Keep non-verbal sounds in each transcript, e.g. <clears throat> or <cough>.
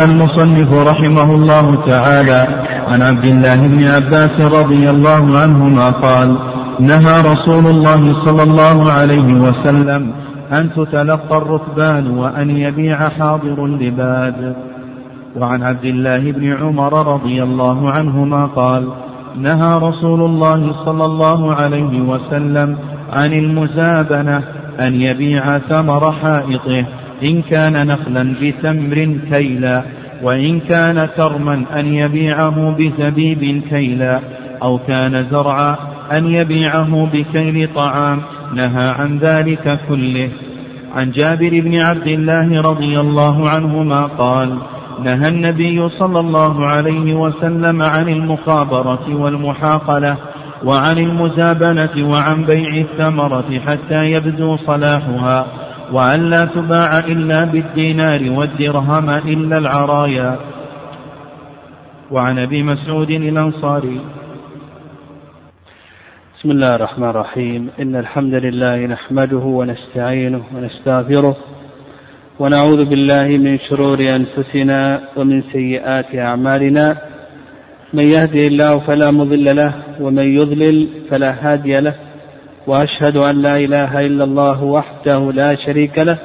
المصنف رحمه الله تعالى عن عبد الله بن عباس رضي الله عنهما قال نهى رسول الله صلى الله عليه وسلم أن تتلقى الركبان وأن يبيع حاضر اللباد وعن عبد الله بن عمر رضي الله عنهما قال نهى رسول الله صلى الله عليه وسلم عن المزابنة أن يبيع ثمر حائطه إن كان نخلا بتمر كيلا وإن كان كرما أن يبيعه بزبيب كيلا أو كان زرعا أن يبيعه بكيل طعام. نهى عن ذلك كله. عن جابر بن عبد الله رضي الله عنهما قال نهى النبي صلى الله عليه وسلم عن المخابرة والمحاقلة وعن المزابنة وعن بيع الثمرة حتى يبدو صلاحها. وأن لا تباع إلا بالدينار والدرهم إلا العرايا. وعن أبي مسعود الأنصاري. بسم الله الرحمن الرحيم. إن الحمد لله نحمده ونستعينه ونستغفره ونعوذ بالله من شرور أنفسنا ومن سيئات أعمالنا. من يهده الله فلا مضل له ومن يضلل فلا هادي له. وأشهد أن لا إله إلا الله وحده لا شريك له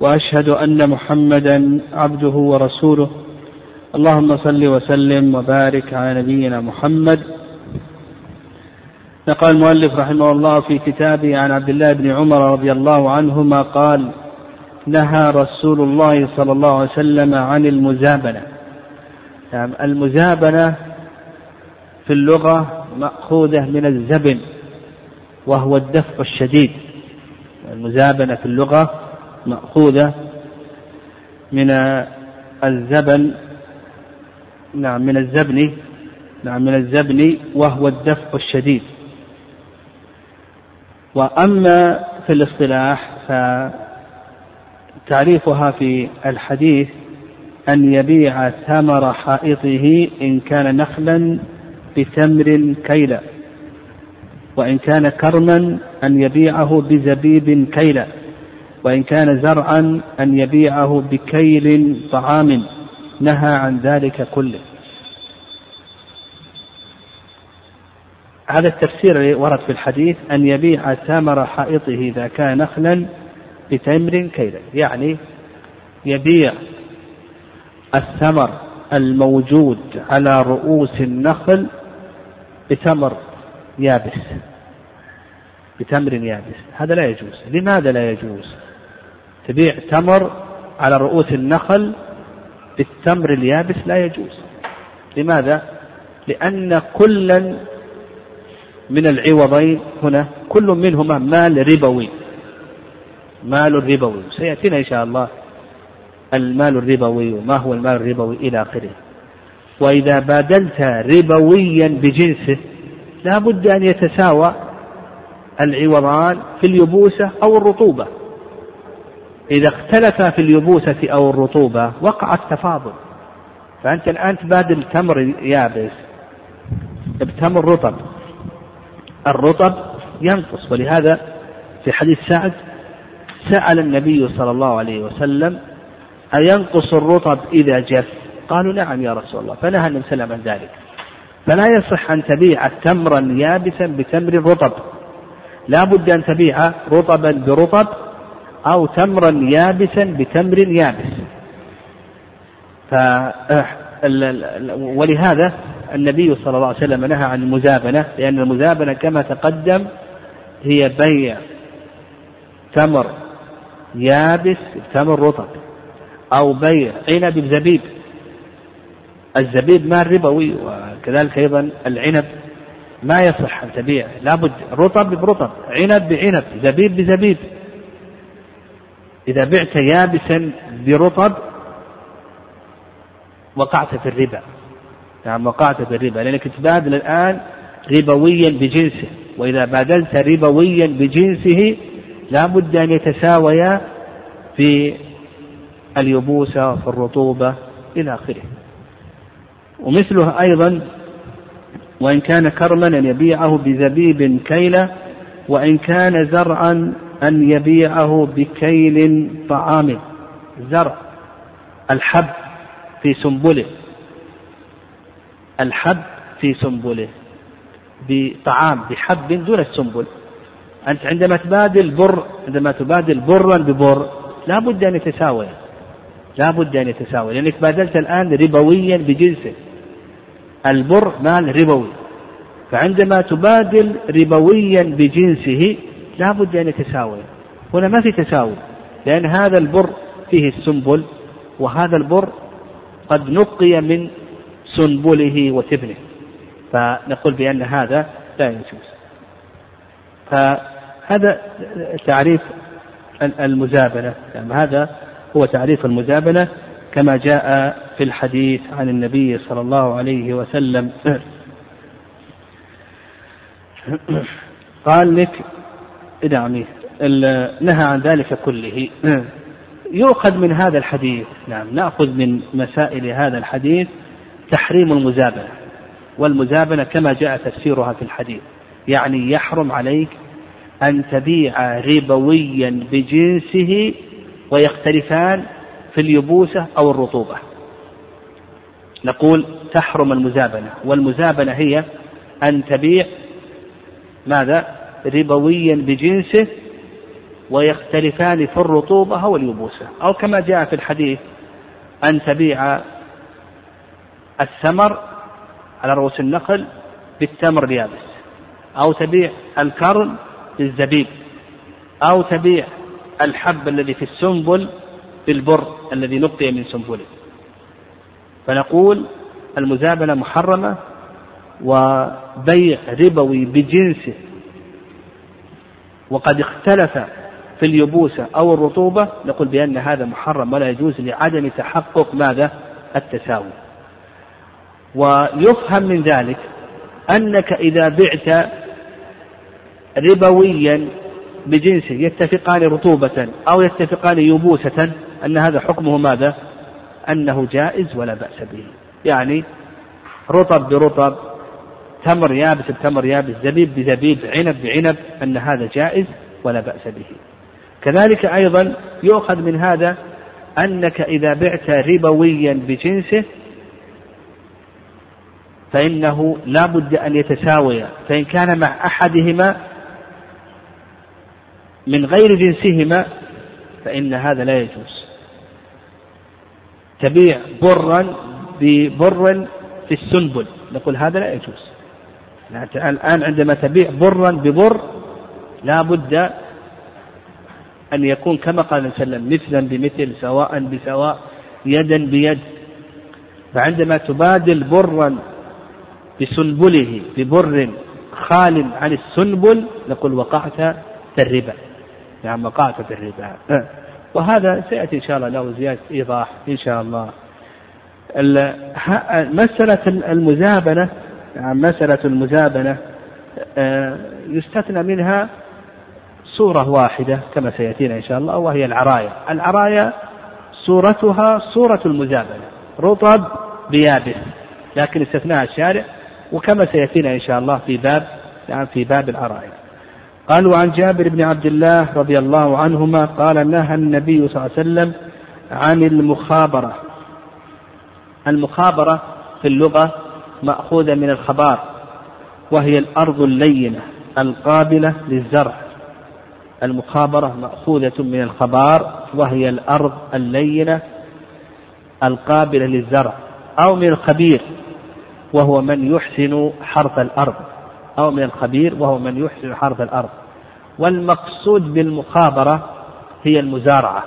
وأشهد أن محمدا عبده ورسوله. اللهم صل وسلم وبارك على نبينا محمد. نقل المؤلف رحمه الله في كتابه عن عبد الله بن عمر رضي الله عنهما قال نهى رسول الله صلى الله عليه وسلم عن المزابنة. نعم المزابنة في اللغة مأخوذة من الزبن. وهو الدفع الشديد. المزابنة في اللغة مأخوذة من الزبن نعم من الزبن نعم من الزبن وهو الدفع الشديد. وأما في الاصطلاح فتعريفها في الحديث أن يبيع ثمر حائطه إن كان نخلا بتمر كيلا. وإن كان كرما أن يبيعه بزبيب كيلا وإن كان زرعا أن يبيعه بكيل طعام نهى عن ذلك كله. هذا التفسير الذي ورد في الحديث أن يبيع ثمر حائطه إذا كان نخلا بتمر كيلا يعني يبيع الثمر الموجود على رؤوس النخل بتمر يابس. بتمر يابس. هذا لا يجوز. لماذا لا يجوز؟ تبيع تمر على رؤوس النخل بالتمر اليابس لا يجوز. لماذا؟ لأن كلا من العوضين هنا كل منهما مال ربوي. مال ربوي. سيأتينا إن شاء الله المال الربوي وما هو المال الربوي إلى آخره. وإذا بادلت ربويا بجنسه لا بد أن يتساوى العوضان في اليبوسة أو الرطوبة. إذا اختلفا في اليبوسة أو الرطوبة وقع التفاضل. فأنت الآن تبادل تمر يابس بتمر رطب. الرطب ينقص ولهذا في حديث سعد سأل النبي صلى الله عليه وسلم أينقص الرطب إذا جف؟ قالوا نعم يا رسول الله. فنهى النبي صلى الله عليه وسلم عن ذلك. فلا يصح أن تبيع تمرا يابسا بتمر رطب. لا بد أن تبيع رطبا برطب أو تمرا يابسا بتمر يابس. ف ولهذا النبي صلى الله عليه وسلم نهى عن المزابنة لأن المزابنة كما تقدم هي بيع تمر يابس بتمر رطب أو بيع عنب بزبيب. الزبيب مال ربوي وكذلك أيضا العنب ما يصح أن تبيع. لابد رطب برطب عنب بعنب زبيب بزبيب. إذا بعت يابسا برطب وقعت في الربا. نعم وقعت في الربا لأنك تبادل الآن ربويا بجنسه. وإذا بادلت ربويا بجنسه لا بد أن يتساويا في اليبوسة وفي الرطوبة إلى آخره. ومثله أيضا وإن كان كرما أن يبيعه بزبيب كيلة وإن كان زرعا أن يبيعه بكيل طعام. زرع الحب في سنبله. الحب في سنبله. بطعام بحب دون السنبل. أنت عندما تبادل بر عندما تبادل برا ببر لا بد أن يتساوي لا بد أن يتساوي لأنك بادلت الآن ربويا بجنسه البر مال ربوي. فعندما تبادل ربويا بجنسه لا بد أن يتساوي. هنا ما في تساوي لأن هذا البر فيه السنبل وهذا البر قد نقي من سنبله وتبنه. فنقول بأن هذا لا يجوز. فهذا تعريف المزابنة. يعني هذا هو تعريف المزابنة. كما جاء في الحديث عن النبي صلى الله عليه وسلم. قال لك نعم نهى عن ذلك كله. يؤخذ من هذا الحديث نعم نأخذ من مسائل هذا الحديث تحريم المزابنة. والمزابنة كما جاء تفسيرها في الحديث. يعني يحرم عليك أن تبيع ربويا بجنسه ويختلفان في اليبوسة أو الرطوبة. نقول تحرم المزابنة والمزابنة هي أن تبيع ماذا؟ ربويا بجنسه ويختلفان في الرطوبة أو اليبوسة أو كما جاء في الحديث أن تبيع الثمر على رؤوس النخل بالتمر اليابس. أو تبيع الكرم بالزبيب. أو تبيع الحب الذي في السنبل بالبر الذي نقي من سنبله فنقول المزابنة محرمة وبيع ربوي بجنسه وقد اختلف في اليبوسة أو الرطوبة نقول بأن هذا محرم ولا يجوز لعدم تحقق ماذا؟ التساوي. ويفهم من ذلك أنك إذا بعت ربويا بجنسه يتفقان رطوبة أو يتفقان يبوسة أن هذا حكمه ماذا؟ أنه جائز ولا بأس به. يعني رطب برطب تمر يابس بتمر يابس زبيب بزبيب عنب بعنب أن هذا جائز ولا بأس به كذلك أيضا يؤخذ من هذا أنك إذا بعت ربويا بجنسه فإنه لا بد أن يتساويا فإن كان مع أحدهما من غير جنسهما فإن هذا لا يجوز. تبيع برا ببر في السنبل نقول هذا لا يجوز. الآن عندما تبيع برا ببر لا بد أن يكون كما قال صلى الله عليه وسلم مثلا بمثل سواء بسواء يدا بيد. فعندما تبادل برا بسنبله ببر خال عن السنبل نقول وقعت في الربا. نعم وقعت في الربا وهذا سيأتي إن شاء الله له زيادة إيضاح إن شاء الله. مسألة المزابنة نعم مسألة المزابنة يستثنى منها صورة واحدة كما سيأتينا إن شاء الله وهي العراية العراية صورتها صورة المزابنة رطب بيابس لكن استثناها الشارع وكما سيأتينا إن شاء الله في باب يعني في باب العراية قالوا عن جابر بن عبد الله رضي الله عنهما قال نهى النبي صلى الله عليه وسلم عن المخابرة. المخابرة في اللغة مأخوذة من الخبار وهي الأرض اللينة القابلة للزرع. المخابرة مأخوذة من الخبار وهي الأرض اللينة القابلة للزرع أو من الخبير وهو من يحسن حرث الأرض. أو من الخبير وهو من يحسن حرث الأرض. والمقصود بالمخابرة هي المزارعة.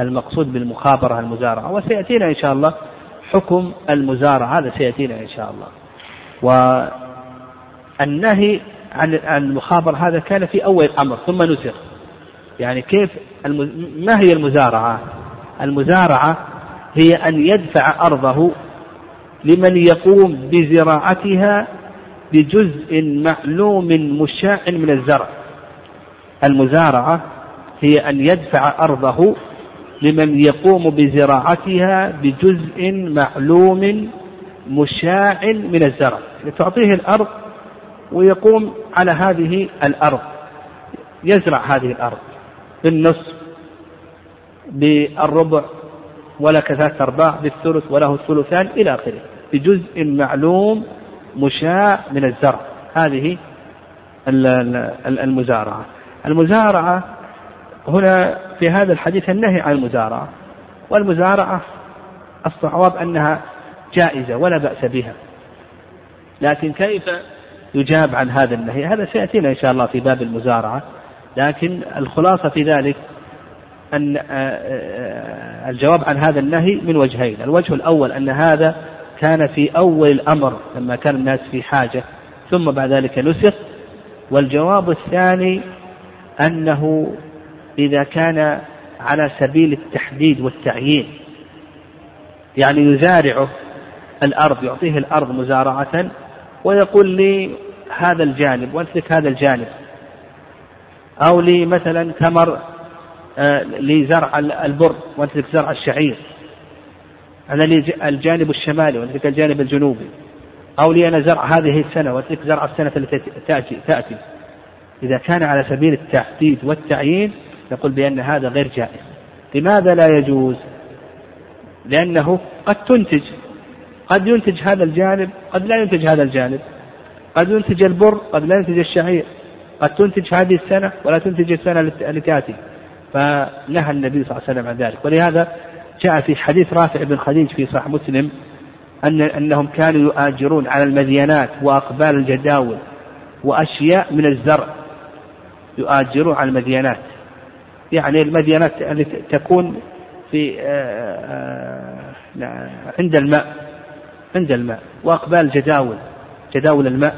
المقصود بالمخابرة المزارعة. وسيأتينا إن شاء الله حكم المزارعة. هذا سيأتينا إن شاء الله. والنهي عن المخابرة هذا كان في أول الأمر ثم نسخ. يعني كيف ما هي المزارعة؟ المزارعة هي أن يدفع أرضه لمن يقوم بزراعتها بجزء معلوم مشاع من الزرع. المزارعة هي أن يدفع أرضه لمن يقوم بزراعتها بجزء معلوم مشاع من الزرع. تعطيه الأرض ويقوم على هذه الأرض يزرع هذه الأرض بالنصف بالربع ولك ثلاثة أرباع بالثلث وله الثلثان إلى آخره. بجزء معلوم مشاع من الزرع. هذه المزارعة. المزارعة هنا في هذا الحديث النهي عن المزارعة. والمزارعة الصواب أنها جائزة ولا بأس بها. لكن كيف يجاب عن هذا النهي؟ هذا سيأتينا إن شاء الله في باب المزارعة. لكن الخلاصة في ذلك أن آه، آه، الجواب عن هذا النهي من وجهين. الوجه الأول أن هذا كان في أول الأمر لما كان الناس في حاجة ثم بعد ذلك نسخ. والجواب الثاني أنه إذا كان على سبيل التحديد والتعيين يعني يزارعه الأرض يعطيه الأرض مزارعة ويقول لي هذا الجانب وامسك هذا الجانب. أو لي مثلا ثمر آه، لزرع البر وامسك زرع الشعير. أنا لي الجانب الشمالي وامسك الجانب الجنوبي. أو لي أنا زرع هذه السنة وامسك زرع السنة التي تأتي تأتي. إذا كان على سبيل التحديد والتعيين نقول بأن هذا غير جائز. لماذا لا يجوز؟ لأنه قد تنتج. قد ينتج هذا الجانب قد لا ينتج هذا الجانب. قد ينتج البر قد لا ينتج الشعير. قد تنتج هذه السنة ولا تنتج السنة التي تأتي. فنهى النبي صلى الله عليه وسلم عن ذلك. ولهذا جاء في حديث رافع بن خديج في صحيح مسلم أن أنهم كانوا يؤاجرون على المدينات وأقبال الجداول وأشياء من الزرع يؤاجرون على المدينات. يعني المدينات التي تكون في آه، آه، عند الماء عند الماء وأقبال الجداول جداول الماء.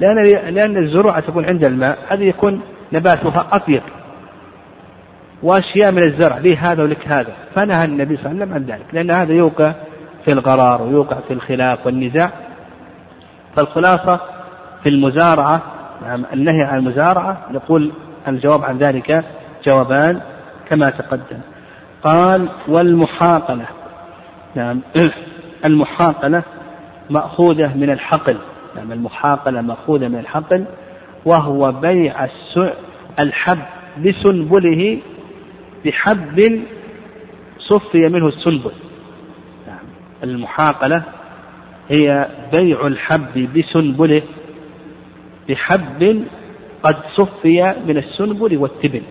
لأن لأن الزروع تكون عند الماء هذه يكون نباتها أطيب. وأشياء من الزرع لي هذا ولك هذا؟ فنهى النبي صلى الله عليه وسلم عن ذلك لأن هذا يوقع في الغرار ويوقع في الخلاف والنزاع. فالخلاصة في المزارعة نعم النهي عن المزارعة نقول الجواب عن ذلك جوابان كما تقدم. قال والمحاقلة نعم <clears throat> المحاقلة مأخوذة من الحقل نعم المحاقلة مأخوذة من الحقل وهو بيع الحب بسنبله بحب صفي منه السنبل نعم. المحاقلة هي بيع الحب بسنبله بحب قد صفي من السنبل والتبن.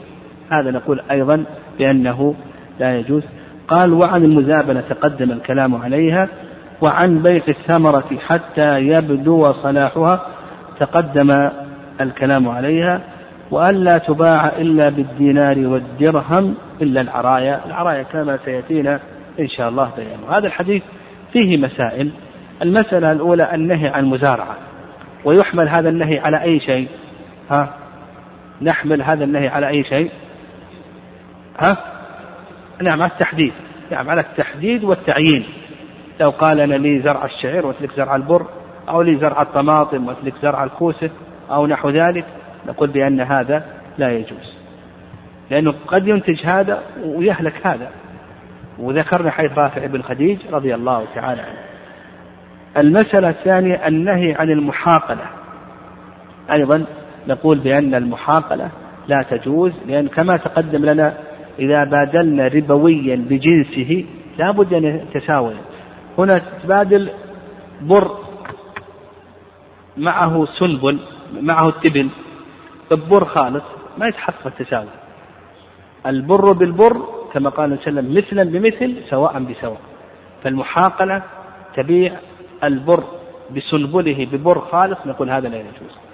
هذا نقول أيضا بأنه لا يجوز. قال وعن المزابنة تقدم الكلام عليها وعن بيع الثمرة حتى يبدو صلاحها تقدم الكلام عليها. وألا تباع إلا بالدينار والدرهم إلا العرايا. العرايا كما سيأتينا إن شاء الله بيانه. هذا الحديث فيه مسائل. المسألة الأولى النهي عن المزارعة. ويحمل هذا النهي على أي شيء؟ ها؟ نحمل هذا النهي على أي شيء؟ ها؟ نعم على التحديد. نعم على التحديد والتعيين. لو قال أنا لي زرع الشعير وتلك زرع البر أو لي زرع الطماطم وتلك زرع الكوسة أو نحو ذلك نقول بأن هذا لا يجوز. لأنه قد ينتج هذا ويهلك هذا. وذكرنا حيث رافع بن خديج رضي الله تعالى عنه. المسألة الثانية النهي عن المحاقلة. أيضا نقول بأن المحاقلة لا تجوز لأن كما تقدم لنا إذا بادلنا ربويا بجنسه لا بد أن يتساوي. هنا تبادل بر معه سنبل معه التبن. ببر خالص ما يتحقق التساوي. البر بالبر كما قال صلى الله عليه وسلم مثلا بمثل سواء بسواء. فالمحاقلة تبيع البر بسنبله ببر خالص نقول هذا لا يجوز.